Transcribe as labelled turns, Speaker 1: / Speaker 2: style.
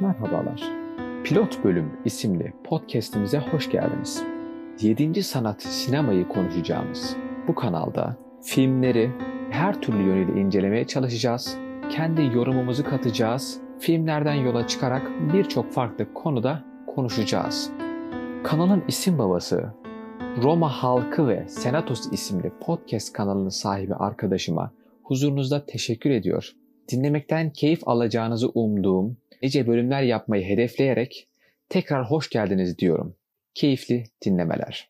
Speaker 1: Merhabalar. Pilot Bölüm isimli podcast'imize hoş geldiniz. 7. sanat sinemayı konuşacağımız bu kanalda filmleri her türlü yönüyle incelemeye çalışacağız. Kendi yorumumuzu katacağız. Filmlerden yola çıkarak birçok farklı konuda konuşacağız. Kanalın isim babası Roma Halkı ve Senatos isimli podcast kanalının sahibi arkadaşıma huzurunuzda teşekkür ediyor. Dinlemekten keyif alacağınızı umduğum nice bölümler yapmayı hedefleyerek tekrar hoş geldiniz diyorum. Keyifli dinlemeler.